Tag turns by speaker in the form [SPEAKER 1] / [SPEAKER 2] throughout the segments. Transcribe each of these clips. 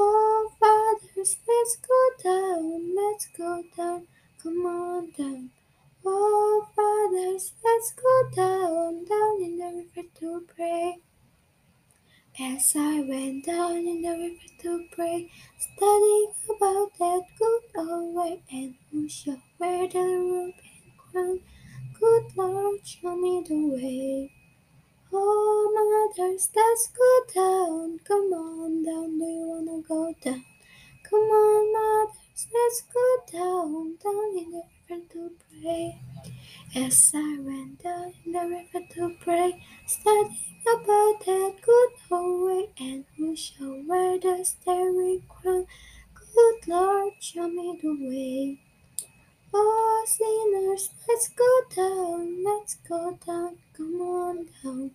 [SPEAKER 1] Oh, fathers, let's go down, let's go down, come on down. Oh, fathers, let's go down, down in the river to pray. As I went down in the river to pray, studying about that good old way, and who shall wear the robe and crown? Good Lord, show me the way. Oh, mothers, let's go down. Come on down, do go down? Come on, mothers, let's go down, down in the river to pray. As I went down in the river to pray, studying about that good old way, and who shall wear the starry crown? Good Lord, show me the way. Oh, sinners, let's go down, let's go down, come on down.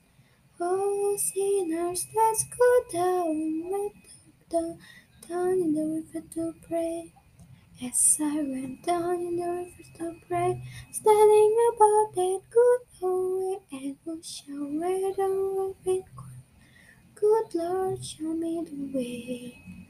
[SPEAKER 1] Oh, sinners, let's go down, let's go down, down in the river to pray. As I went down in the river to pray, standing about that good old way, and who shall wear the? Good Lord, show me the way.